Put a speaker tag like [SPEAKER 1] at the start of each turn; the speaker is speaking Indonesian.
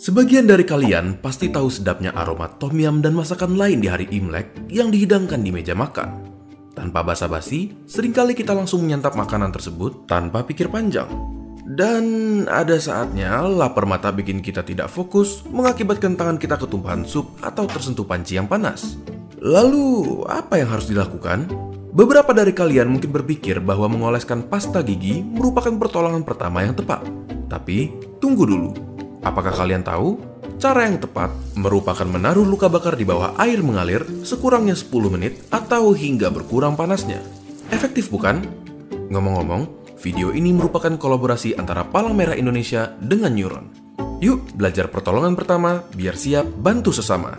[SPEAKER 1] Sebagian dari kalian pasti tahu sedapnya aroma tom yum dan masakan lain di hari Imlek yang dihidangkan di meja makan. Tanpa basa-basi, sering kali kita langsung menyantap makanan tersebut tanpa pikir panjang. Dan ada saatnya lapar mata bikin kita tidak fokus, mengakibatkan tangan kita ketumpahan sup atau tersentuh panci yang panas. Lalu, apa yang harus dilakukan? Beberapa dari kalian mungkin berpikir bahwa mengoleskan pasta gigi merupakan pertolongan pertama yang tepat. Tapi, tunggu dulu. Apakah kalian tahu? Cara yang tepat merupakan menaruh luka bakar di bawah air mengalir sekurangnya 10 menit atau hingga berkurang panasnya. Efektif bukan? Ngomong-ngomong, video ini merupakan kolaborasi antara Palang Merah Indonesia dengan Neuron. Yuk belajar pertolongan pertama biar siap bantu sesama.